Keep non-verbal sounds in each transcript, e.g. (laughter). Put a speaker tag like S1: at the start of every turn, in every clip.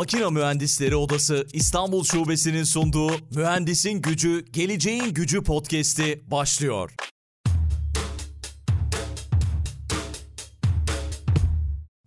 S1: Makina Mühendisleri Odası İstanbul Şubesi'nin sunduğu Mühendisin Gücü, Geleceğin Gücü podcast'i başlıyor.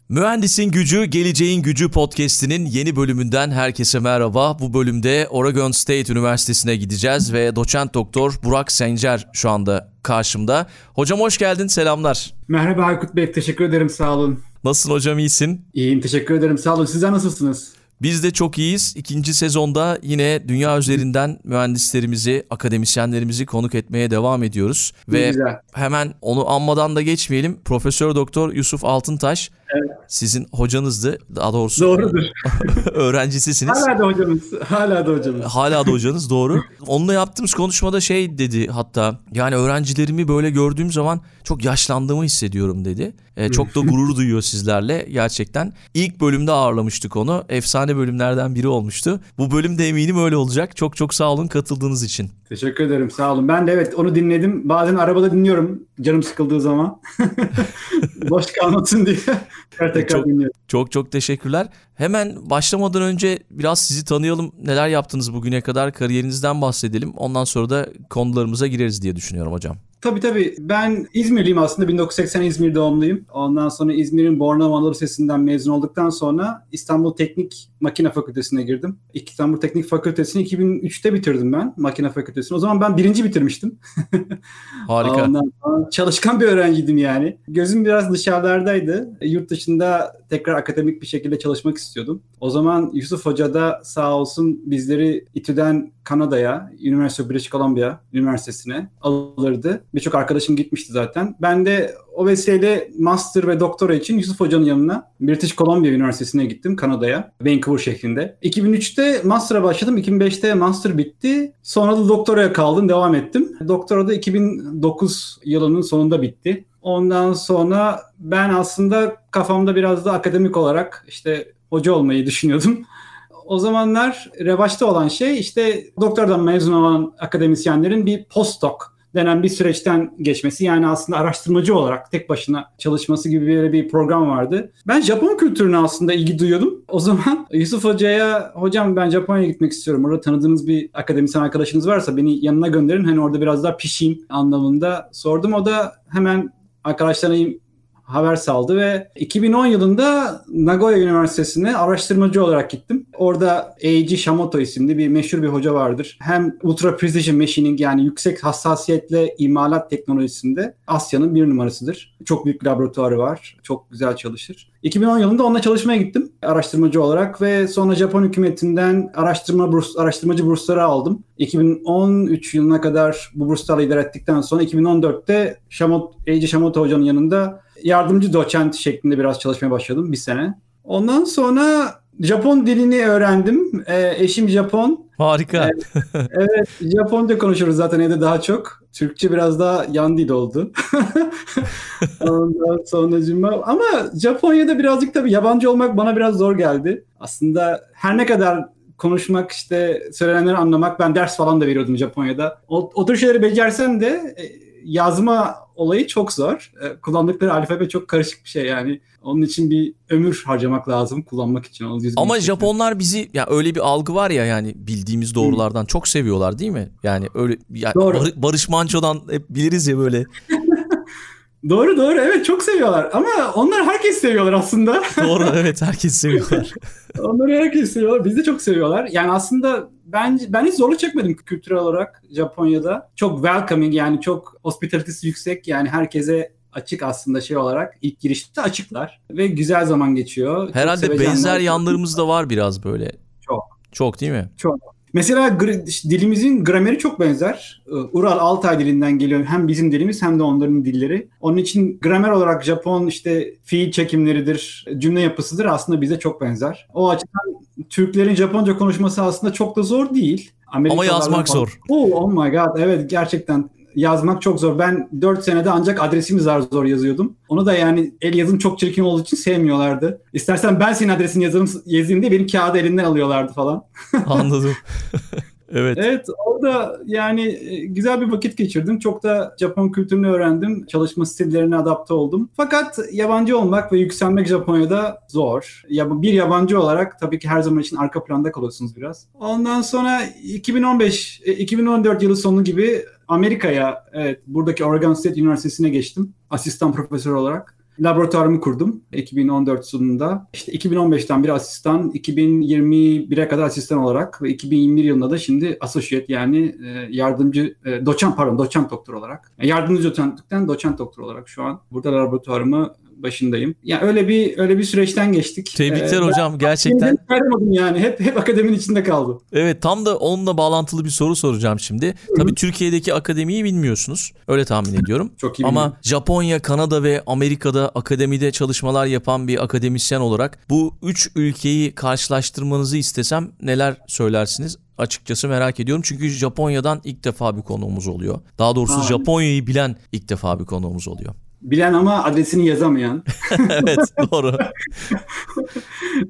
S1: Mühendisin Gücü, Geleceğin Gücü podcast'inin yeni bölümünden herkese merhaba. Bu bölümde Oregon State Üniversitesi'ne gideceğiz ve doçent doktor Burak Sencer şu anda karşımda. Hocam hoş geldin, selamlar.
S2: Merhaba Aykut Bey, teşekkür ederim, sağ olun.
S1: Nasılsın hocam, iyisin?
S2: İyiyim, teşekkür ederim, sağ olun. Sizler nasılsınız?
S1: Biz de çok iyiyiz. İkinci sezonda yine dünya üzerinden mühendislerimizi, akademisyenlerimizi konuk etmeye devam ediyoruz.
S2: Ne
S1: Ve
S2: güzel.
S1: hemen onu anmadan da geçmeyelim. Profesör Doktor Yusuf Altıntaş
S2: Evet.
S1: sizin hocanızdı. Daha doğrusu
S2: Doğrudur. (laughs)
S1: öğrencisisiniz.
S2: Hala da hocamız, hala da hocamız.
S1: Hala da (laughs) hocanız doğru. Onunla yaptığımız konuşmada şey dedi hatta yani öğrencilerimi böyle gördüğüm zaman çok yaşlandığımı hissediyorum dedi. E, çok da gurur (laughs) duyuyor sizlerle gerçekten. İlk bölümde ağırlamıştık onu. Efsane bölümlerden biri olmuştu. Bu bölüm de eminim öyle olacak. Çok çok sağ olun katıldığınız için.
S2: Teşekkür ederim, sağ olun. Ben de evet onu dinledim. Bazen arabada dinliyorum, canım sıkıldığı zaman. (laughs) Boş kalmasın diye. (laughs) Tekrar tekrar
S1: Çok-
S2: dinliyorum.
S1: Çok çok teşekkürler. Hemen başlamadan önce biraz sizi tanıyalım. Neler yaptınız bugüne kadar kariyerinizden bahsedelim. Ondan sonra da konularımıza gireriz diye düşünüyorum hocam.
S2: Tabii tabii. Ben İzmirliyim aslında. 1980 İzmir doğumluyum. Ondan sonra İzmir'in Bornova Anadolu Lisesi'nden mezun olduktan sonra İstanbul Teknik Makine Fakültesine girdim. İstanbul Teknik Fakültesini 2003'te bitirdim ben. Makine Fakültesini. O zaman ben birinci bitirmiştim. (laughs)
S1: Harika.
S2: Ondan sonra çalışkan bir öğrenciydim yani. Gözüm biraz dışarılardaydı. Yurt dışında tekrar akademik bir şekilde çalışmak istiyordum. O zaman Yusuf Hoca da sağ olsun bizleri İTÜ'den Kanada'ya, University of British Columbia Üniversitesi'ne alırdı. Birçok arkadaşım gitmişti zaten. Ben de o vesileyle master ve doktora için Yusuf Hoca'nın yanına British Columbia Üniversitesi'ne gittim Kanada'ya, Vancouver şehrinde. 2003'te master'a başladım, 2005'te master bitti. Sonra da doktoraya kaldım, devam ettim. Doktora da 2009 yılının sonunda bitti. Ondan sonra ben aslında kafamda biraz da akademik olarak işte hoca olmayı düşünüyordum. O zamanlar revaçta olan şey işte doktordan mezun olan akademisyenlerin bir postdoc denen bir süreçten geçmesi. Yani aslında araştırmacı olarak tek başına çalışması gibi böyle bir program vardı. Ben Japon kültürüne aslında ilgi duyuyordum. O zaman (laughs) Yusuf Hoca'ya hocam ben Japonya'ya gitmek istiyorum. Orada tanıdığınız bir akademisyen arkadaşınız varsa beni yanına gönderin. Hani orada biraz daha pişeyim anlamında sordum. O da hemen arkadaşlarına haber saldı ve 2010 yılında Nagoya Üniversitesi'ne araştırmacı olarak gittim. Orada Eiji Shamoto isimli bir meşhur bir hoca vardır. Hem Ultra Precision Machining yani yüksek hassasiyetle imalat teknolojisinde Asya'nın bir numarasıdır. Çok büyük laboratuvarı var. Çok güzel çalışır. 2010 yılında onunla çalışmaya gittim araştırmacı olarak ve sonra Japon hükümetinden araştırma burs, araştırmacı bursları aldım. 2013 yılına kadar bu burslarla idare ettikten sonra 2014'te Shamoto, Eiji Shamoto hocanın yanında yardımcı doçent şeklinde biraz çalışmaya başladım bir sene. Ondan sonra Japon dilini öğrendim. Ee, eşim Japon.
S1: Harika. (laughs)
S2: Evet, Japonca konuşuruz zaten evde daha çok. Türkçe biraz daha yan dil oldu. (laughs) Ondan sonracığıma ama Japonya'da birazcık tabii yabancı olmak bana biraz zor geldi. Aslında her ne kadar konuşmak işte söylenenleri anlamak ben ders falan da veriyordum Japonya'da. O, o tür şeyleri becersem de e, yazma olayı çok zor. E, kullandıkları alfabe çok karışık bir şey yani. Onun için bir ömür harcamak lazım kullanmak için. Onu
S1: Ama. Japonlar bizi ya öyle bir algı var ya yani bildiğimiz doğrulardan çok seviyorlar değil mi? Yani öyle ya
S2: Doğru.
S1: Bar- Barış Manço'dan hep biliriz ya böyle. (laughs)
S2: Doğru doğru evet çok seviyorlar ama onlar herkes seviyorlar aslında. (laughs)
S1: Doğru evet herkes seviyorlar. (laughs)
S2: Onları herkes seviyorlar. Bizi de çok seviyorlar. Yani aslında ben ben hiç zorluk çekmedim kültürel olarak Japonya'da. Çok welcoming yani çok hospitality'si yüksek. Yani herkese açık aslında şey olarak ilk girişte açıklar ve güzel zaman geçiyor. Çok
S1: Herhalde benzer yanlarımız da var biraz böyle.
S2: Çok.
S1: Çok değil mi?
S2: Mesela dilimizin grameri çok benzer. Ee, Ural Altay dilinden geliyor. Hem bizim dilimiz hem de onların dilleri. Onun için gramer olarak Japon işte fiil çekimleridir, cümle yapısıdır aslında bize çok benzer. O açıdan Türklerin Japonca konuşması aslında çok da zor değil.
S1: Ama yazmak
S2: falan-
S1: zor.
S2: Oh, oh my god evet gerçekten yazmak çok zor. Ben 4 senede ancak adresimi zar zor yazıyordum. Onu da yani el yazım çok çirkin olduğu için sevmiyorlardı. İstersen ben senin adresini yazarım, yazayım diye benim kağıdı elinden alıyorlardı falan.
S1: Anladım. (laughs) Evet.
S2: Evet orada yani e, güzel bir vakit geçirdim. Çok da Japon kültürünü öğrendim. Çalışma stillerine adapte oldum. Fakat yabancı olmak ve yükselmek Japonya'da zor. Ya bir yabancı olarak tabii ki her zaman için arka planda kalıyorsunuz biraz. Ondan sonra 2015 2014 yılı sonu gibi Amerika'ya evet buradaki Oregon State Üniversitesi'ne geçtim asistan profesör olarak. Laboratuvarımı kurdum 2014 sonunda. İşte 2015'ten bir asistan, 2021'e kadar asistan olarak ve 2021 yılında da şimdi associate yani e, yardımcı e, doçent pardon doçent doktor olarak. Yardımcı doçentlikten doçent doktor olarak şu an burada laboratuvarımı başındayım. Yani öyle bir öyle bir süreçten geçtik.
S1: Tebrikler ee, hocam gerçekten.
S2: Kaymadım yani hep hep akademinin içinde kaldım.
S1: Evet tam da onunla bağlantılı bir soru soracağım şimdi. Tabii Türkiye'deki akademiyi bilmiyorsunuz. Öyle tahmin ediyorum. (laughs)
S2: Çok iyi
S1: Ama
S2: bilmiyorum.
S1: Japonya, Kanada ve Amerika'da akademide çalışmalar yapan bir akademisyen olarak bu üç ülkeyi karşılaştırmanızı istesem neler söylersiniz? açıkçası merak ediyorum. Çünkü Japonya'dan ilk defa bir konuğumuz oluyor. Daha doğrusu ha. Japonya'yı bilen ilk defa bir konuğumuz oluyor.
S2: Bilen ama adresini yazamayan. (laughs)
S1: evet doğru. (laughs)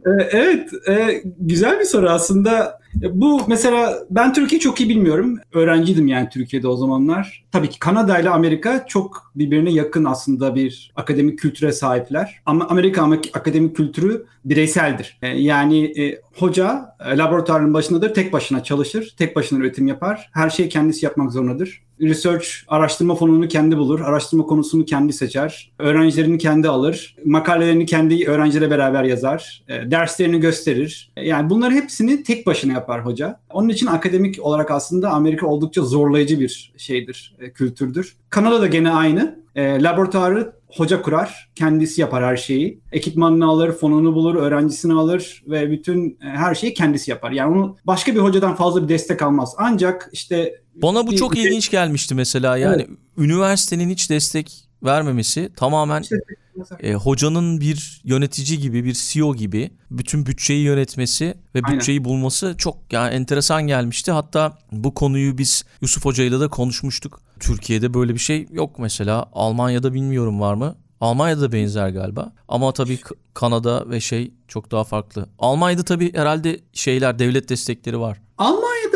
S2: Ee, evet e, güzel bir soru aslında. Bu mesela ben Türkiye çok iyi bilmiyorum. Öğrenciydim yani Türkiye'de o zamanlar. Tabii ki Kanada ile Amerika çok birbirine yakın aslında bir akademik kültüre sahipler. Ama Amerika akademik kültürü bireyseldir. E, yani e, hoca e, laboratuvarın başındadır, tek başına çalışır, tek başına üretim yapar. Her şeyi kendisi yapmak zorundadır. Research, araştırma fonunu kendi bulur, araştırma konusunu kendi seçer, öğrencilerini kendi alır, makalelerini kendi öğrenciyle beraber yazar, e, derslerini gösterir. E, yani bunları hepsini tek başına yapar hoca. Onun için akademik olarak aslında Amerika oldukça zorlayıcı bir şeydir, e, kültürdür. Kanada da gene aynı. E, laboratuvarı hoca kurar, kendisi yapar her şeyi. Ekipmanını alır, fonunu bulur, öğrencisini alır ve bütün e, her şeyi kendisi yapar. Yani onu başka bir hocadan fazla bir destek almaz. Ancak işte
S1: bana bu bir, çok bir, ilginç gelmişti mesela. Yani evet. üniversitenin hiç destek vermemesi tamamen işte, e, hocanın bir yönetici gibi, bir CEO gibi bütün bütçeyi yönetmesi ve bütçeyi Aynen. bulması çok yani enteresan gelmişti. Hatta bu konuyu biz Yusuf Hoca ile de konuşmuştuk. Türkiye'de böyle bir şey yok mesela. Almanya'da bilmiyorum var mı? Almanya'da benzer galiba. Ama tabii Kanada ve şey çok daha farklı. Almanya'da tabii herhalde şeyler devlet destekleri var.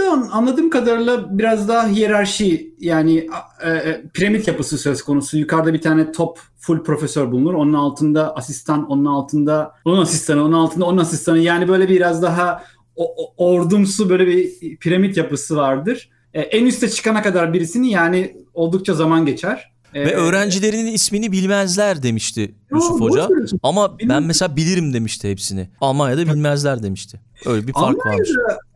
S2: Almanya'da anladığım kadarıyla biraz daha hiyerarşi yani e, e, piramit yapısı söz konusu. Yukarıda bir tane top full profesör bulunur. Onun altında asistan, onun altında onun asistanı, onun altında onun asistanı. Yani böyle biraz daha o, o, ordumsu böyle bir piramit yapısı vardır. E, en üste çıkana kadar birisini yani oldukça zaman geçer.
S1: Ve ee, öğrencilerinin ismini bilmezler demişti Yusuf Hoca. Ama ben mesela bilirim demişti hepsini. Almanya'da bilmezler demişti. Öyle bir fark Almanya'da, varmış.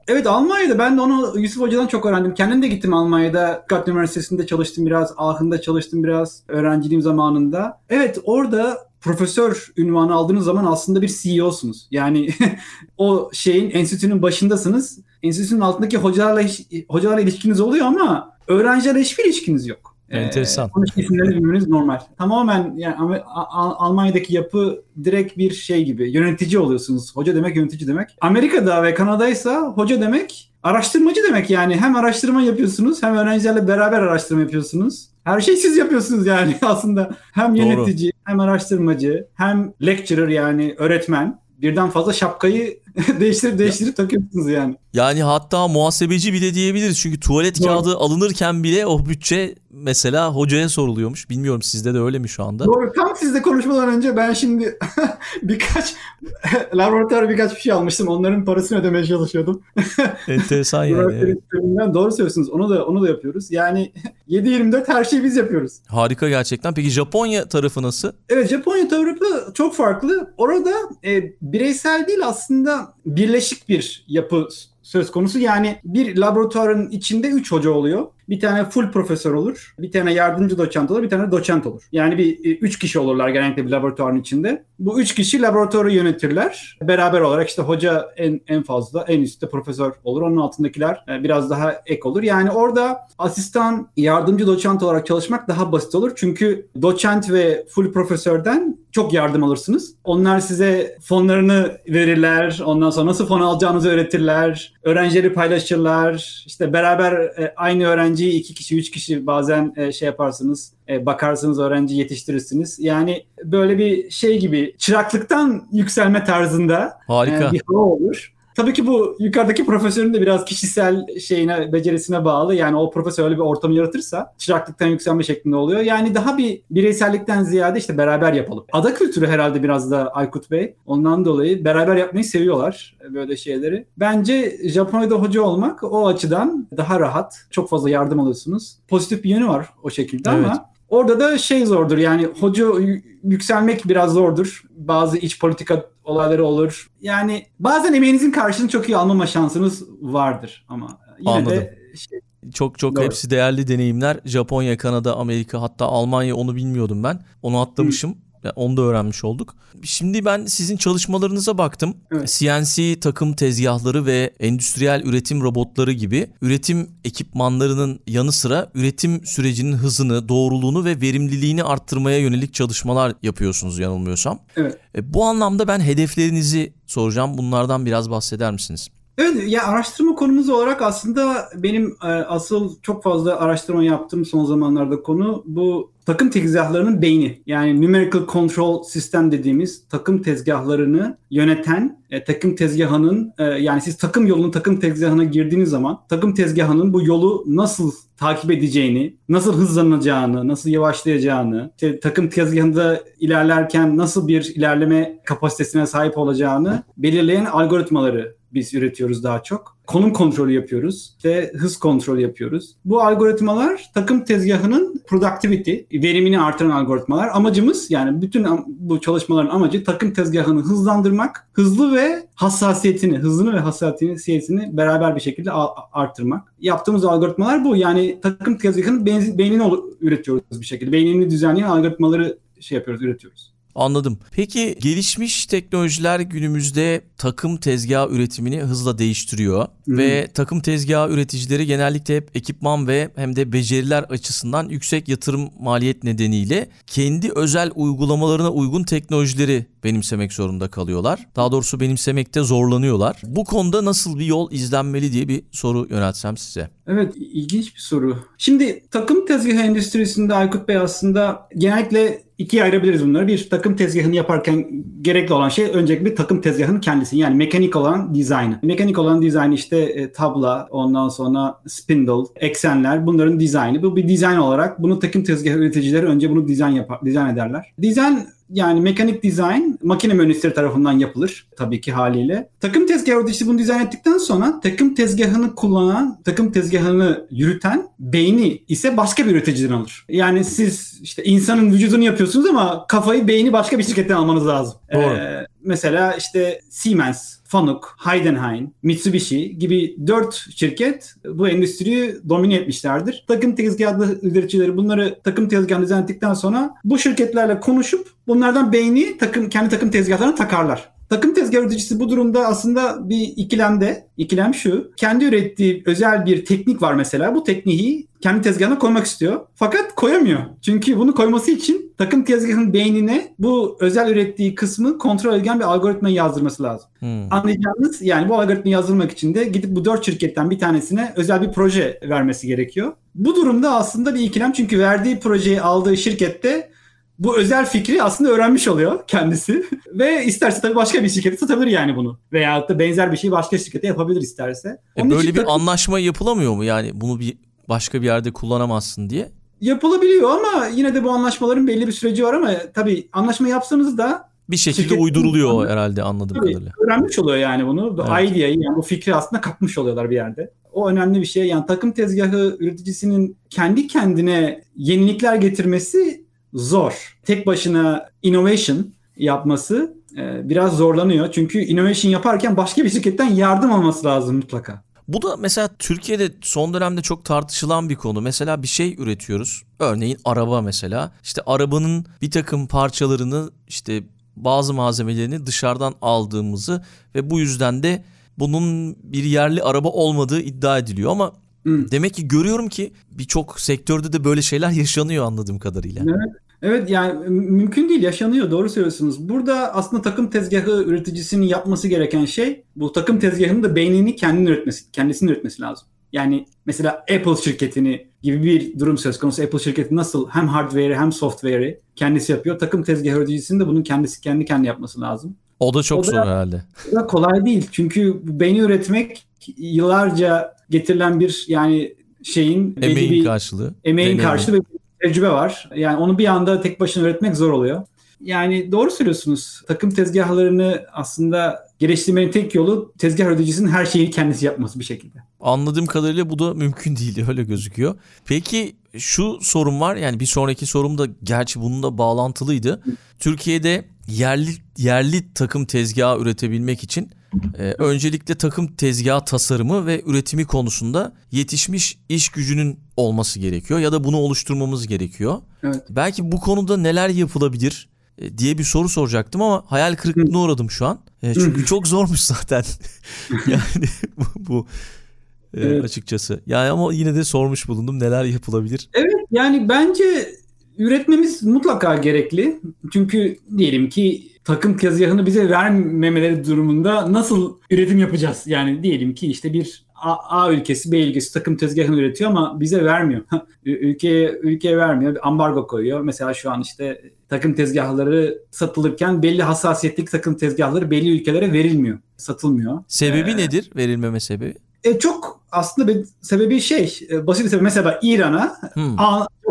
S2: Evet Almanya'da ben de onu Yusuf Hoca'dan çok öğrendim. Kendim de gittim Almanya'da. Stuttgart Üniversitesi'nde çalıştım biraz. Aachen'da çalıştım biraz öğrenciliğim zamanında. Evet orada profesör ünvanı aldığınız zaman aslında bir CEO'sunuz. Yani (laughs) o şeyin enstitünün başındasınız. Enstitünün altındaki hocalarla hocalarla ilişkiniz oluyor ama öğrencilerle hiçbir ilişkiniz yok.
S1: Enteresan.
S2: Ee, konuşma isimlerini bilmeniz normal. Tamamen yani Almanya'daki yapı direkt bir şey gibi. Yönetici oluyorsunuz. Hoca demek yönetici demek. Amerika'da ve Kanada'ysa hoca demek araştırmacı demek yani. Hem araştırma yapıyorsunuz hem öğrencilerle beraber araştırma yapıyorsunuz. Her şeyi siz yapıyorsunuz yani (laughs) aslında. Hem yönetici, Doğru. hem araştırmacı, hem lecturer yani öğretmen birden fazla şapkayı (laughs) değiştirip değiştirip takıyorsunuz yani.
S1: Yani hatta muhasebeci bile diyebiliriz. Çünkü tuvalet Doğru. kağıdı alınırken bile o bütçe mesela hocaya soruluyormuş. Bilmiyorum sizde de öyle mi şu anda?
S2: Doğru. Tam sizle konuşmadan önce ben şimdi (laughs) birkaç (laughs) laboratuvar birkaç bir şey almıştım. Onların parasını ödemeye çalışıyordum. (laughs)
S1: Enteresan yani. Evet.
S2: Doğru söylüyorsunuz. Onu da onu da yapıyoruz. Yani 7-24 her şeyi biz yapıyoruz.
S1: Harika gerçekten. Peki Japonya tarafı nasıl?
S2: Evet Japonya tarafı çok farklı. Orada e, bireysel değil aslında birleşik bir yapı söz konusu. Yani bir laboratuvarın içinde 3 hoca oluyor. Bir tane full profesör olur. Bir tane yardımcı doçent olur. Bir tane doçent olur. Yani bir e, üç kişi olurlar genellikle bir laboratuvarın içinde. Bu üç kişi laboratuvarı yönetirler. Beraber olarak işte hoca en en fazla en üstte profesör olur. Onun altındakiler e, biraz daha ek olur. Yani orada asistan yardımcı doçent olarak çalışmak daha basit olur. Çünkü doçent ve full profesörden çok yardım alırsınız. Onlar size fonlarını verirler. Ondan sonra nasıl fon alacağınızı öğretirler. Öğrencileri paylaşırlar. İşte beraber e, aynı öğrenci öğrenciyi iki kişi, üç kişi bazen e, şey yaparsınız, e, bakarsınız öğrenci yetiştirirsiniz. Yani böyle bir şey gibi çıraklıktan yükselme tarzında
S1: Harika.
S2: Bir hava olur. Tabii ki bu yukarıdaki profesörün de biraz kişisel şeyine, becerisine bağlı. Yani o profesör öyle bir ortamı yaratırsa çıraklıktan yükselme şeklinde oluyor. Yani daha bir bireysellikten ziyade işte beraber yapalım. Ada kültürü herhalde biraz da Aykut Bey. Ondan dolayı beraber yapmayı seviyorlar böyle şeyleri. Bence Japonya'da hoca olmak o açıdan daha rahat. Çok fazla yardım alıyorsunuz. Pozitif bir yönü var o şekilde evet. ama Orada da şey zordur yani hoca yükselmek biraz zordur. Bazı iç politika olayları olur. Yani bazen emeğinizin karşılığını çok iyi almama şansınız vardır ama yine Anladım. de
S1: şey, çok çok Doğru. hepsi değerli deneyimler. Japonya, Kanada, Amerika hatta Almanya onu bilmiyordum ben. Onu atlamışım. Hı. Onu da öğrenmiş olduk. Şimdi ben sizin çalışmalarınıza baktım. Evet. CNC takım tezgahları ve endüstriyel üretim robotları gibi üretim ekipmanlarının yanı sıra üretim sürecinin hızını, doğruluğunu ve verimliliğini arttırmaya yönelik çalışmalar yapıyorsunuz yanılmıyorsam.
S2: Evet.
S1: E, bu anlamda ben hedeflerinizi soracağım. Bunlardan biraz bahseder misiniz?
S2: Evet ya araştırma konumuz olarak aslında benim e, asıl çok fazla araştırma yaptığım son zamanlarda konu bu takım tezgahlarının beyni. Yani numerical control sistem dediğimiz takım tezgahlarını yöneten e, takım tezgahının e, yani siz takım yolunun takım tezgahına girdiğiniz zaman takım tezgahının bu yolu nasıl takip edeceğini, nasıl hızlanacağını, nasıl yavaşlayacağını, işte, takım tezgahında ilerlerken nasıl bir ilerleme kapasitesine sahip olacağını belirleyen algoritmaları biz üretiyoruz daha çok. Konum kontrolü yapıyoruz ve hız kontrolü yapıyoruz. Bu algoritmalar takım tezgahının productivity, verimini artıran algoritmalar. Amacımız yani bütün bu çalışmaların amacı takım tezgahını hızlandırmak, hızlı ve hassasiyetini, hızını ve hassasiyetini beraber bir şekilde arttırmak. Yaptığımız algoritmalar bu. Yani takım tezgahının beynini üretiyoruz bir şekilde. Beynini düzenleyen algoritmaları şey yapıyoruz, üretiyoruz.
S1: Anladım. Peki gelişmiş teknolojiler günümüzde takım tezgah üretimini hızla değiştiriyor hmm. ve takım tezgah üreticileri genellikle hep ekipman ve hem de beceriler açısından yüksek yatırım maliyet nedeniyle kendi özel uygulamalarına uygun teknolojileri benimsemek zorunda kalıyorlar. Daha doğrusu benimsemekte zorlanıyorlar. Bu konuda nasıl bir yol izlenmeli diye bir soru yöneltsem size.
S2: Evet ilginç bir soru. Şimdi takım tezgahı endüstrisinde Aykut Bey aslında genellikle ikiye ayırabiliriz bunları. Bir takım tezgahını yaparken gerekli olan şey öncelikle bir takım tezgahının kendisi. Yani mekanik olan dizaynı. Mekanik olan dizayn işte e, tabla, ondan sonra spindle, eksenler bunların dizaynı. Bu bir dizayn olarak bunu takım tezgahı üreticileri önce bunu dizayn yapar, dizayn ederler. Dizayn yani mekanik dizayn makine mühendisleri tarafından yapılır tabii ki haliyle. Takım tezgahı üreticisi bunu dizayn ettikten sonra takım tezgahını kullanan, takım tezgahını yürüten beyni ise başka bir üreticiden alır. Yani siz işte insanın vücudunu yapıyorsunuz ama kafayı, beyni başka bir şirketten almanız lazım.
S1: Doğru. Ee,
S2: mesela işte Siemens, Fanuc, Heidenhain, Mitsubishi gibi dört şirket bu endüstriyi domine etmişlerdir. Takım tezgahlı üreticileri bunları takım tezgahını düzenledikten sonra bu şirketlerle konuşup bunlardan beyni takım kendi takım tezgahlarına takarlar. Takım tezgah üreticisi bu durumda aslında bir ikilemde. İkilem şu. Kendi ürettiği özel bir teknik var mesela. Bu tekniği kendi tezgahına koymak istiyor. Fakat koyamıyor. Çünkü bunu koyması için takım tezgahın beynine bu özel ürettiği kısmı kontrol eden bir algoritmayı yazdırması lazım. Hmm. Anlayacağınız yani bu algoritmayı yazdırmak için de gidip bu dört şirketten bir tanesine özel bir proje vermesi gerekiyor. Bu durumda aslında bir ikilem çünkü verdiği projeyi aldığı şirkette bu özel fikri aslında öğrenmiş oluyor kendisi. (laughs) Ve isterse tabii başka bir şirkete satabilir yani bunu. Veya da benzer bir şeyi başka şirkete yapabilir isterse.
S1: E böyle bir tabii... anlaşma yapılamıyor mu yani bunu bir başka bir yerde kullanamazsın diye?
S2: Yapılabiliyor ama yine de bu anlaşmaların belli bir süreci var ama tabii anlaşma yapsanız da
S1: bir şekilde uyduruluyor anlamda, herhalde anladığım tabii, kadarıyla.
S2: Öğrenmiş oluyor yani bunu. Bu evet. idea'yı yani bu fikri aslında kapmış oluyorlar bir yerde. O önemli bir şey. Yani takım tezgahı üreticisinin kendi kendine yenilikler getirmesi zor. Tek başına innovation yapması e, biraz zorlanıyor. Çünkü innovation yaparken başka bir şirketten yardım alması lazım mutlaka.
S1: Bu da mesela Türkiye'de son dönemde çok tartışılan bir konu. Mesela bir şey üretiyoruz. Örneğin araba mesela. İşte arabanın bir takım parçalarını işte bazı malzemelerini dışarıdan aldığımızı ve bu yüzden de bunun bir yerli araba olmadığı iddia ediliyor ama Hmm. Demek ki görüyorum ki birçok sektörde de böyle şeyler (laughs) yaşanıyor anladığım kadarıyla.
S2: Evet. Evet yani mümkün değil yaşanıyor doğru söylüyorsunuz. Burada aslında takım tezgahı üreticisinin yapması gereken şey bu takım tezgahının da beynini kendini üretmesi, kendisinin üretmesi lazım. Yani mesela Apple şirketini gibi bir durum söz konusu. Apple şirketi nasıl hem hardware'i hem software'i kendisi yapıyor. Takım tezgahı üreticisinin de bunun kendisi kendi kendi yapması lazım.
S1: O da çok o da, zor herhalde.
S2: O da kolay değil. Çünkü beyni üretmek yıllarca getirilen bir yani şeyin
S1: emeğin bir, karşılığı.
S2: Emeğin Deneyim. karşılığı bir tecrübe var. Yani onu bir anda tek başına üretmek zor oluyor. Yani doğru söylüyorsunuz. Takım tezgahlarını aslında geliştirmenin tek yolu tezgah üreticisinin her şeyi kendisi yapması bir şekilde.
S1: Anladığım kadarıyla bu da mümkün değil (laughs) öyle gözüküyor. Peki şu sorun var yani bir sonraki sorum da gerçi bununla bağlantılıydı. Türkiye'de yerli yerli takım tezgahı üretebilmek için e, öncelikle takım tezgahı tasarımı ve üretimi konusunda yetişmiş iş gücünün olması gerekiyor ya da bunu oluşturmamız gerekiyor. Evet. Belki bu konuda neler yapılabilir e, diye bir soru soracaktım ama hayal kırıklığına uğradım şu an. E, çünkü çok zormuş zaten. (laughs) yani bu, bu e, evet. açıkçası. Yani ama yine de sormuş bulundum neler yapılabilir.
S2: Evet yani bence üretmemiz mutlaka gerekli. Çünkü diyelim ki takım tezgahını bize vermemeleri durumunda nasıl üretim yapacağız? Yani diyelim ki işte bir A, A ülkesi, B ülkesi takım tezgahını üretiyor ama bize vermiyor. ülkeye ülkeye vermiyor. Ambargo koyuyor. Mesela şu an işte takım tezgahları satılırken belli hassasiyetlik takım tezgahları belli ülkelere verilmiyor. Satılmıyor.
S1: Sebebi ee, nedir? Verilmeme sebebi?
S2: E, çok aslında bir sebebi şey e, basit bir sebebi. Mesela İran'a hmm.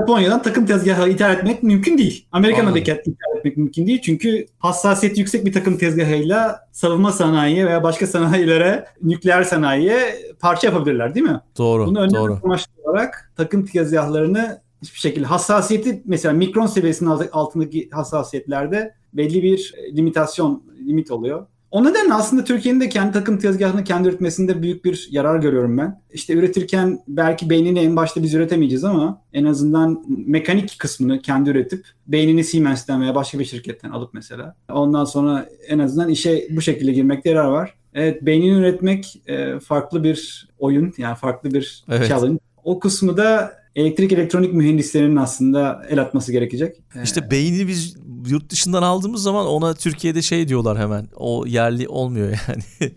S2: Japonya'dan takım tezgahı ithal etmek mümkün değil. Amerika'dan da ithal etmek mümkün değil. Çünkü hassasiyet yüksek bir takım tezgahıyla savunma sanayiye veya başka sanayilere, nükleer sanayiye parça yapabilirler değil mi?
S1: Doğru. Bunu önlemek doğru.
S2: amaçlı olarak takım tezgahlarını hiçbir şekilde hassasiyeti mesela mikron seviyesinin altındaki hassasiyetlerde belli bir limitasyon limit oluyor. O nedenle aslında Türkiye'nin de kendi takım tezgahını kendi üretmesinde büyük bir yarar görüyorum ben. İşte üretirken belki beynini en başta biz üretemeyeceğiz ama en azından mekanik kısmını kendi üretip beynini Siemens'ten veya başka bir şirketten alıp mesela. Ondan sonra en azından işe bu şekilde girmekte yarar var. Evet beynini üretmek e, farklı bir oyun yani farklı bir evet. challenge. O kısmı da elektrik elektronik mühendislerinin aslında el atması gerekecek.
S1: İşte beyni biz yurt dışından aldığımız zaman ona Türkiye'de şey diyorlar hemen. O yerli olmuyor (laughs) yani.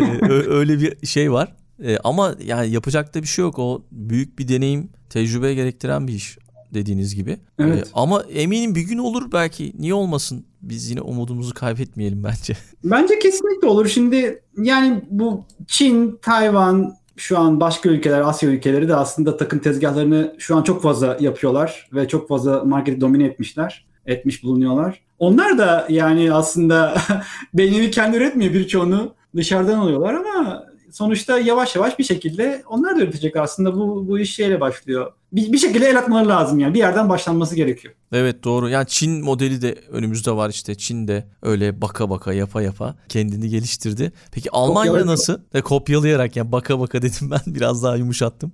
S1: Ee, öyle bir şey var. Ee, ama yani yapacak da bir şey yok. O büyük bir deneyim, tecrübe gerektiren bir iş dediğiniz gibi. Evet. Ee, ama eminim bir gün olur belki. Niye olmasın? Biz yine umudumuzu kaybetmeyelim bence. (laughs)
S2: Bence kesinlikle olur. Şimdi yani bu Çin, Tayvan, şu an başka ülkeler, Asya ülkeleri de aslında takım tezgahlarını şu an çok fazla yapıyorlar ve çok fazla marketi domine etmişler, etmiş bulunuyorlar. Onlar da yani aslında (laughs) beynini kendi üretmiyor birçoğunu dışarıdan alıyorlar ama sonuçta yavaş yavaş bir şekilde onlar da üretecek aslında bu bu iş şeyle başlıyor. Bir, bir şekilde el atmaları lazım yani bir yerden başlanması gerekiyor.
S1: Evet doğru. Yani Çin modeli de önümüzde var işte. Çin de öyle baka baka yapa yapa kendini geliştirdi. Peki Almanya Kopyalayarak. nasıl? E, kopyalayarak yani baka baka dedim (laughs) ben biraz daha yumuşattım.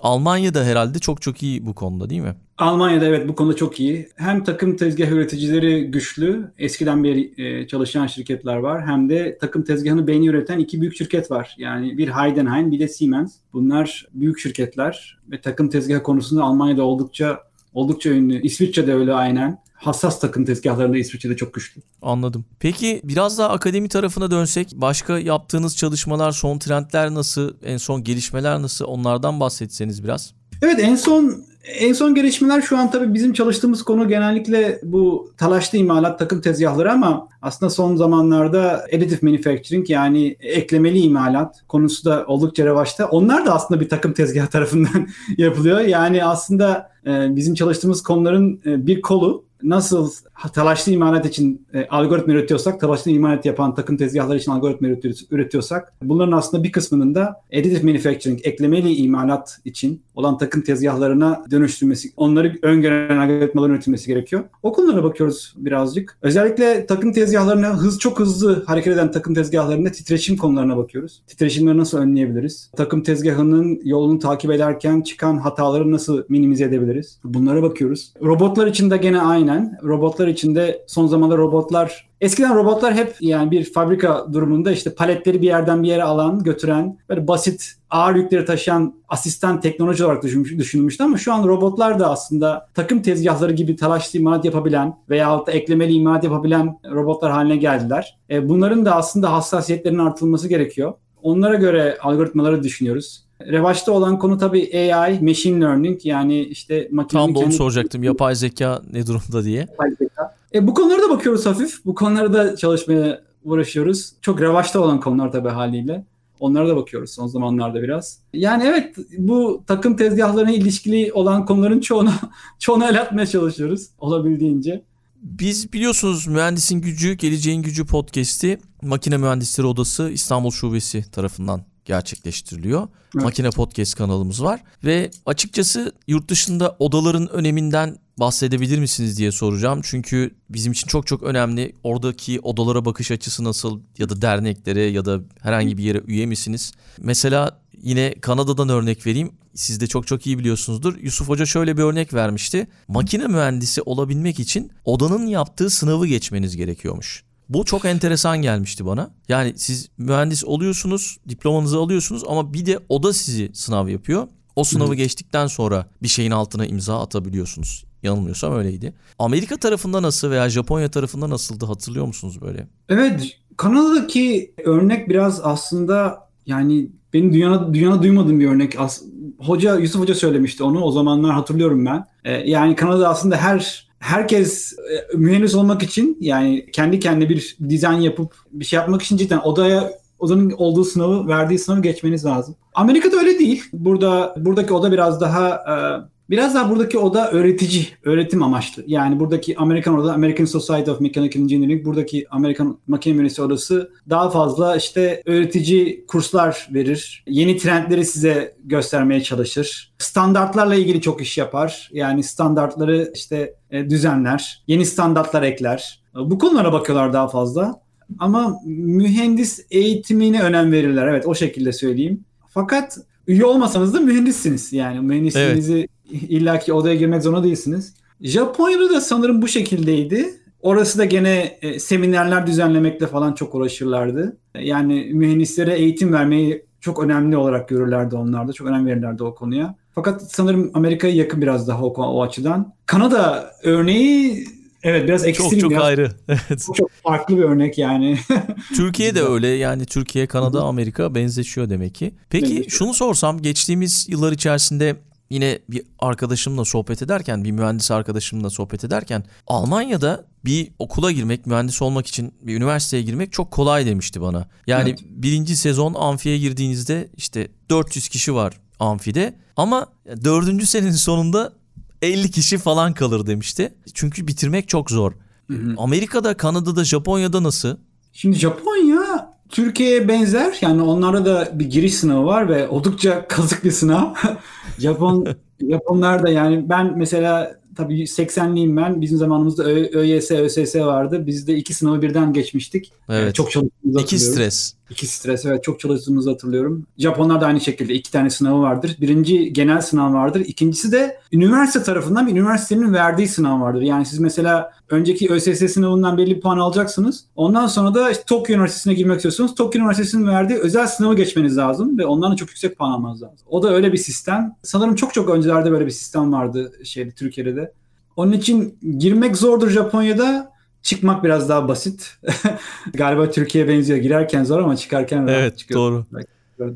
S1: Almanya'da herhalde çok çok iyi bu konuda değil mi?
S2: Almanya'da evet bu konuda çok iyi. Hem takım tezgah üreticileri güçlü, eskiden beri e, çalışan şirketler var. Hem de takım tezgahını beyni üreten iki büyük şirket var. Yani bir Heidenheim bir de Siemens. Bunlar büyük şirketler ve takım tezgahı konusunda Almanya'da oldukça oldukça ünlü. İsviçre'de öyle aynen hassas takım tezgahlarında İsviçre'de çok güçlü.
S1: Anladım. Peki biraz daha akademi tarafına dönsek başka yaptığınız çalışmalar, son trendler nasıl, en son gelişmeler nasıl onlardan bahsetseniz biraz.
S2: Evet en son en son gelişmeler şu an tabii bizim çalıştığımız konu genellikle bu talaşlı imalat takım tezgahları ama aslında son zamanlarda additive manufacturing yani eklemeli imalat konusu da oldukça revaçta. Onlar da aslında bir takım tezgah tarafından (laughs) yapılıyor. Yani aslında e, bizim çalıştığımız konuların e, bir kolu nasıl talaşlı imalat için e, algoritma üretiyorsak, talaşlı imalat yapan takım tezgahları için algoritma üretiyorsak bunların aslında bir kısmının da additive manufacturing, eklemeli imalat için olan takım tezgahlarına dönüştürmesi, onları öngören algoritmaların üretilmesi gerekiyor. O konulara bakıyoruz birazcık. Özellikle takım tezgahlarına hız çok hızlı hareket eden takım tezgahlarında titreşim konularına bakıyoruz. Titreşimleri nasıl önleyebiliriz? Takım tezgahının yolunu takip ederken çıkan hataları nasıl minimize edebiliriz? Bunlara bakıyoruz. Robotlar için de gene aynen. Robotlar için de son zamanlarda robotlar Eskiden robotlar hep yani bir fabrika durumunda işte paletleri bir yerden bir yere alan, götüren, böyle basit ağır yükleri taşıyan asistan teknoloji olarak düşünmüş, düşünülmüştü ama şu an robotlar da aslında takım tezgahları gibi talaşlı imalat yapabilen veya da eklemeli imalat yapabilen robotlar haline geldiler. E, bunların da aslında hassasiyetlerinin artırılması gerekiyor. Onlara göre algoritmaları düşünüyoruz. Revaçta olan konu tabii AI, machine learning yani işte
S1: makinenin Tam da onu kendi... soracaktım. Yapay zeka ne durumda diye. Yapay zeka.
S2: E, bu konulara da bakıyoruz hafif. Bu konulara da çalışmaya uğraşıyoruz. Çok revaçta olan konular tabii haliyle. Onlara da bakıyoruz son zamanlarda biraz. Yani evet bu takım tezgahlarına ilişkili olan konuların çoğunu (laughs) çoğuna el atmaya çalışıyoruz olabildiğince.
S1: Biz biliyorsunuz Mühendisin Gücü, Geleceğin Gücü podcast'i Makine Mühendisleri Odası İstanbul Şubesi tarafından gerçekleştiriliyor. Evet. Makine Podcast kanalımız var ve açıkçası yurt dışında odaların öneminden bahsedebilir misiniz diye soracağım. Çünkü bizim için çok çok önemli. Oradaki odalara bakış açısı nasıl ya da derneklere ya da herhangi bir yere üye misiniz? Mesela yine Kanada'dan örnek vereyim. Siz de çok çok iyi biliyorsunuzdur. Yusuf Hoca şöyle bir örnek vermişti. Makine mühendisi olabilmek için odanın yaptığı sınavı geçmeniz gerekiyormuş. Bu çok enteresan gelmişti bana. Yani siz mühendis oluyorsunuz, diplomanızı alıyorsunuz ama bir de oda sizi sınav yapıyor. O sınavı geçtikten sonra bir şeyin altına imza atabiliyorsunuz. Yanılmıyorsam öyleydi. Amerika tarafında nasıl veya Japonya tarafında nasıldı hatırlıyor musunuz böyle?
S2: Evet, Kanada'daki örnek biraz aslında yani benim dünyada dünyada duymadığım bir örnek. As Hoca Yusuf Hoca söylemişti onu. O zamanlar hatırlıyorum ben. Ee, yani Kanada aslında her herkes e, mühendis olmak için yani kendi kendine bir dizayn yapıp bir şey yapmak için cidden odaya odanın olduğu sınavı verdiği sınavı geçmeniz lazım. Amerika'da öyle değil. Burada buradaki oda biraz daha e, Biraz daha buradaki oda öğretici, öğretim amaçlı. Yani buradaki Amerikan oda, American Society of Mechanical Engineering, buradaki Amerikan Makine Mühendisi Odası daha fazla işte öğretici kurslar verir. Yeni trendleri size göstermeye çalışır. Standartlarla ilgili çok iş yapar. Yani standartları işte e, düzenler, yeni standartlar ekler. Bu konulara bakıyorlar daha fazla. Ama mühendis eğitimine önem verirler. Evet o şekilde söyleyeyim. Fakat üye olmasanız da mühendissiniz. Yani mühendisliğinizi evet illaki odaya girmek zorunda değilsiniz. Japonya'da da sanırım bu şekildeydi. Orası da gene e, seminerler düzenlemekle falan çok uğraşırlardı. Yani mühendislere eğitim vermeyi çok önemli olarak görürlerdi onlar da. Çok önem verirlerdi o konuya. Fakat sanırım Amerika'ya yakın biraz daha o, o açıdan. Kanada örneği Evet biraz ekstrem.
S1: Çok çok
S2: biraz.
S1: ayrı. Evet.
S2: Çok, çok farklı bir örnek yani. (laughs)
S1: Türkiye de öyle yani Türkiye, Kanada, Amerika benzeşiyor demek ki. Peki şunu sorsam geçtiğimiz yıllar içerisinde yine bir arkadaşımla sohbet ederken, bir mühendis arkadaşımla sohbet ederken Almanya'da bir okula girmek, mühendis olmak için bir üniversiteye girmek çok kolay demişti bana. Yani evet. birinci sezon amfiye girdiğinizde işte 400 kişi var amfide ama dördüncü senenin sonunda 50 kişi falan kalır demişti. Çünkü bitirmek çok zor. Hı hı. Amerika'da, Kanada'da, Japonya'da nasıl?
S2: Şimdi Japonya Türkiye'ye benzer. Yani onlarda da bir giriş sınavı var ve oldukça kazık bir sınav. (laughs) Japon (laughs) Japonlar da yani ben mesela tabii 80'liyim ben. Bizim zamanımızda ÖYS, ÖSS vardı. Biz de iki sınavı birden geçmiştik.
S1: Evet. Yani
S2: çok
S1: çalıştığımızı İki stres.
S2: İki stres evet çok çalıştığımızı hatırlıyorum. Japonlar da aynı şekilde iki tane sınavı vardır. Birinci genel sınav vardır. İkincisi de üniversite tarafından bir üniversitenin verdiği sınav vardır. Yani siz mesela önceki ÖSS sınavından belli bir puan alacaksınız. Ondan sonra da işte Tokyo Üniversitesi'ne girmek istiyorsunuz. Tokyo Üniversitesi'nin verdiği özel sınavı geçmeniz lazım ve ondan da çok yüksek puan almanız lazım. O da öyle bir sistem. Sanırım çok çok öncelerde böyle bir sistem vardı şeyde Türkiye'de de. Onun için girmek zordur Japonya'da. Çıkmak biraz daha basit. (laughs) Galiba Türkiye'ye benziyor. Girerken zor ama çıkarken rahat
S1: evet, çıkıyor. doğru.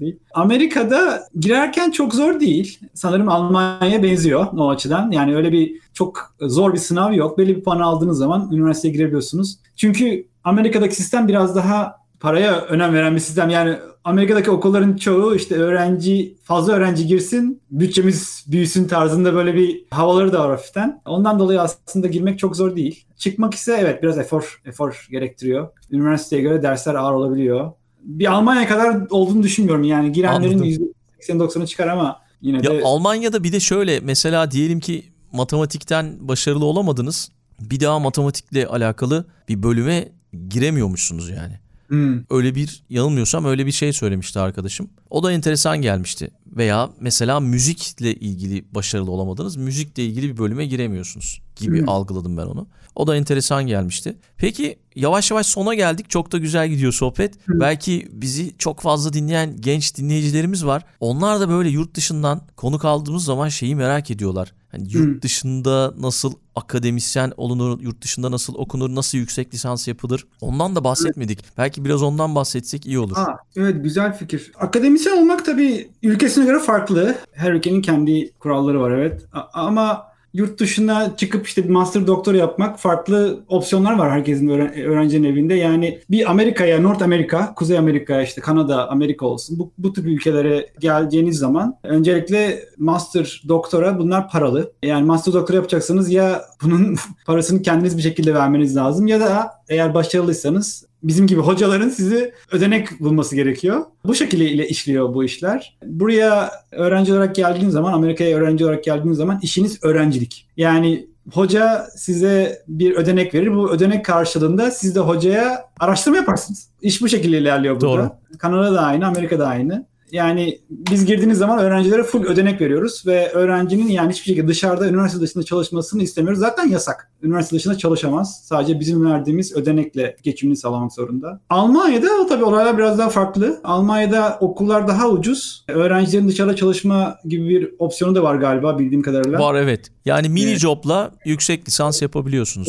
S2: Değil. Amerika'da girerken çok zor değil. Sanırım Almanya'ya benziyor o açıdan. Yani öyle bir çok zor bir sınav yok. Belli bir puan aldığınız zaman üniversiteye girebiliyorsunuz. Çünkü Amerika'daki sistem biraz daha paraya önem veren bir sistem. Yani Amerika'daki okulların çoğu işte öğrenci fazla öğrenci girsin, bütçemiz büyüsün tarzında böyle bir havaları da var hafiften. Ondan dolayı aslında girmek çok zor değil. Çıkmak ise evet biraz efor efor gerektiriyor. Üniversiteye göre dersler ağır olabiliyor. Bir Almanya kadar olduğunu düşünmüyorum. Yani girenlerin %80-90'ı çıkar ama yine de...
S1: Ya Almanya'da bir de şöyle mesela diyelim ki matematikten başarılı olamadınız. Bir daha matematikle alakalı bir bölüme giremiyormuşsunuz yani. Hmm. Öyle bir yanılmıyorsam öyle bir şey söylemişti arkadaşım. O da enteresan gelmişti. Veya mesela müzikle ilgili başarılı olamadınız. Müzikle ilgili bir bölüme giremiyorsunuz gibi hmm. algıladım ben onu. O da enteresan gelmişti. Peki yavaş yavaş sona geldik. Çok da güzel gidiyor sohbet. Hmm. Belki bizi çok fazla dinleyen genç dinleyicilerimiz var. Onlar da böyle yurt dışından konuk aldığımız zaman şeyi merak ediyorlar. Hani yurt hmm. dışında nasıl akademisyen olunur, yurt dışında nasıl okunur, nasıl yüksek lisans yapılır? Ondan da bahsetmedik. Evet. Belki biraz ondan bahsetsek iyi olur.
S2: Aa, evet güzel fikir. Akademisyen olmak tabii ülkesine göre farklı. Her ülkenin kendi kuralları var evet. A- ama yurt dışına çıkıp işte bir master doktor yapmak farklı opsiyonlar var herkesin öğrencinin evinde. Yani bir Amerika'ya, North Amerika, Kuzey Amerika, işte Kanada, Amerika olsun. Bu, bu tip ülkelere geleceğiniz zaman öncelikle master doktora bunlar paralı. Yani master doktora yapacaksanız ya bunun (laughs) parasını kendiniz bir şekilde vermeniz lazım ya da eğer başarılıysanız bizim gibi hocaların sizi ödenek bulması gerekiyor. Bu şekilde işliyor bu işler. Buraya öğrenci olarak geldiğiniz zaman, Amerika'ya öğrenci olarak geldiğiniz zaman işiniz öğrencilik. Yani hoca size bir ödenek verir. Bu ödenek karşılığında siz de hocaya araştırma yaparsınız. İş bu şekilde ilerliyor burada. Doğru. Kanada da aynı, Amerika da aynı. Yani biz girdiğiniz zaman öğrencilere full ödenek veriyoruz ve öğrencinin yani hiçbir şekilde dışarıda üniversite dışında çalışmasını istemiyoruz. Zaten yasak. Üniversite dışında çalışamaz. Sadece bizim verdiğimiz ödenekle geçimini sağlamak zorunda. Almanya'da o tabii olaylar biraz daha farklı. Almanya'da okullar daha ucuz. Öğrencilerin dışarıda çalışma gibi bir opsiyonu da var galiba bildiğim kadarıyla.
S1: Var evet. Yani mini evet. job'la yüksek lisans yapabiliyorsunuz.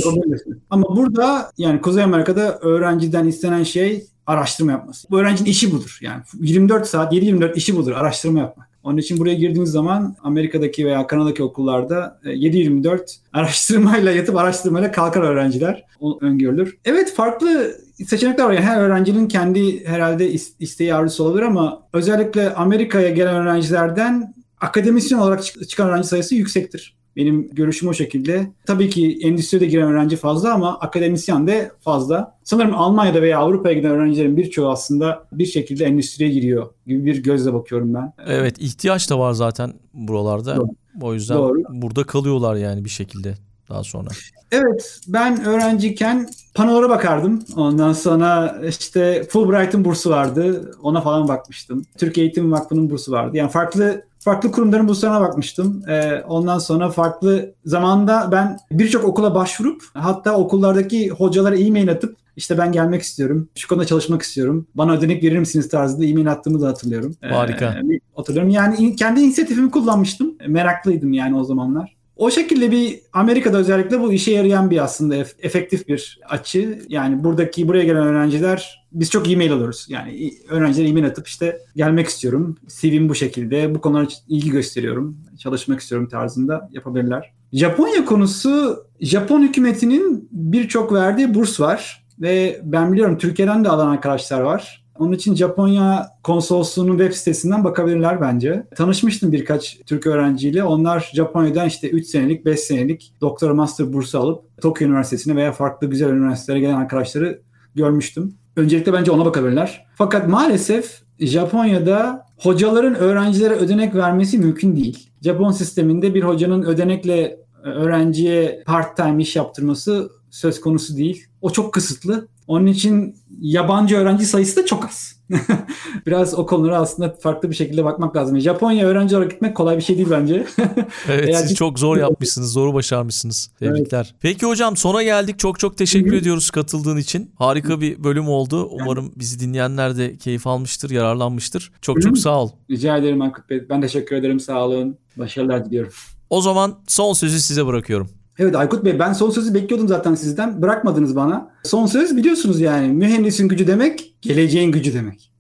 S2: Ama burada yani Kuzey Amerika'da öğrenciden istenen şey araştırma yapması. Bu öğrencinin işi budur. Yani 24 saat 7-24 işi budur araştırma yapmak. Onun için buraya girdiğiniz zaman Amerika'daki veya Kanada'daki okullarda 7-24 e, araştırmayla yatıp araştırmayla kalkar öğrenciler. O öngörülür. Evet farklı seçenekler var. Yani her öğrencinin kendi herhalde isteği arzusu olabilir ama özellikle Amerika'ya gelen öğrencilerden akademisyen olarak çıkan öğrenci sayısı yüksektir. Benim görüşüm o şekilde. Tabii ki endüstride giren öğrenci fazla ama akademisyen de fazla. Sanırım Almanya'da veya Avrupa'ya giden öğrencilerin birçoğu aslında bir şekilde endüstriye giriyor gibi bir gözle bakıyorum ben.
S1: Evet ihtiyaç da var zaten buralarda. Doğru. O yüzden Doğru. burada kalıyorlar yani bir şekilde daha sonra.
S2: Evet ben öğrenciyken panolara bakardım. Ondan sonra işte Fulbright'ın bursu vardı. Ona falan bakmıştım. Türk Eğitim Vakfı'nın bursu vardı. Yani farklı farklı kurumların burslarına bakmıştım. Ee, ondan sonra farklı zamanda ben birçok okula başvurup hatta okullardaki hocalara e-mail atıp işte ben gelmek istiyorum. Şu konuda çalışmak istiyorum. Bana ödenek verir misiniz tarzında e-mail attığımı da hatırlıyorum.
S1: Harika. Ee,
S2: hatırlıyorum. Yani kendi inisiyatifimi kullanmıştım. Meraklıydım yani o zamanlar. O şekilde bir Amerika'da özellikle bu işe yarayan bir aslında efektif bir açı. Yani buradaki buraya gelen öğrenciler biz çok e-mail alıyoruz. Yani öğrenciler e-mail atıp işte gelmek istiyorum. CV'm bu şekilde. Bu konulara ilgi gösteriyorum. Çalışmak istiyorum tarzında yapabilirler. Japonya konusu Japon hükümetinin birçok verdiği burs var. Ve ben biliyorum Türkiye'den de alan arkadaşlar var. Onun için Japonya konsolosluğunun web sitesinden bakabilirler bence. Tanışmıştım birkaç Türk öğrenciyle. Onlar Japonya'dan işte 3 senelik, 5 senelik doktora master bursu alıp Tokyo Üniversitesi'ne veya farklı güzel üniversitelere gelen arkadaşları görmüştüm. Öncelikle bence ona bakabilirler. Fakat maalesef Japonya'da hocaların öğrencilere ödenek vermesi mümkün değil. Japon sisteminde bir hocanın ödenekle öğrenciye part-time iş yaptırması söz konusu değil. O çok kısıtlı. Onun için yabancı öğrenci sayısı da çok az. (laughs) Biraz o konulara aslında farklı bir şekilde bakmak lazım. Japonya öğrenci olarak gitmek kolay bir şey değil bence. (laughs)
S1: evet Eğer siz çok zor yapmışsınız. Zoru başarmışsınız. Tebrikler. Evet. Peki hocam sona geldik. Çok çok teşekkür ediyoruz katıldığın için. Harika bir bölüm oldu. Umarım bizi dinleyenler de keyif almıştır, yararlanmıştır. Çok çok sağ ol.
S2: Rica ederim Aykut Bey. Ben teşekkür ederim. Sağ olun. Başarılar diliyorum.
S1: O zaman son sözü size bırakıyorum.
S2: Evet Aykut Bey ben son sözü bekliyordum zaten sizden. Bırakmadınız bana. Son söz biliyorsunuz yani mühendisin gücü demek geleceğin gücü demek.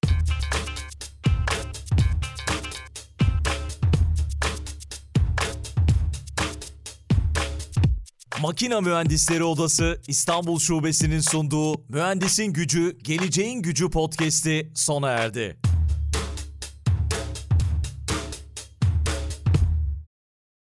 S1: Makina Mühendisleri Odası İstanbul Şubesi'nin sunduğu Mühendisin Gücü, Geleceğin Gücü podcast'i sona erdi.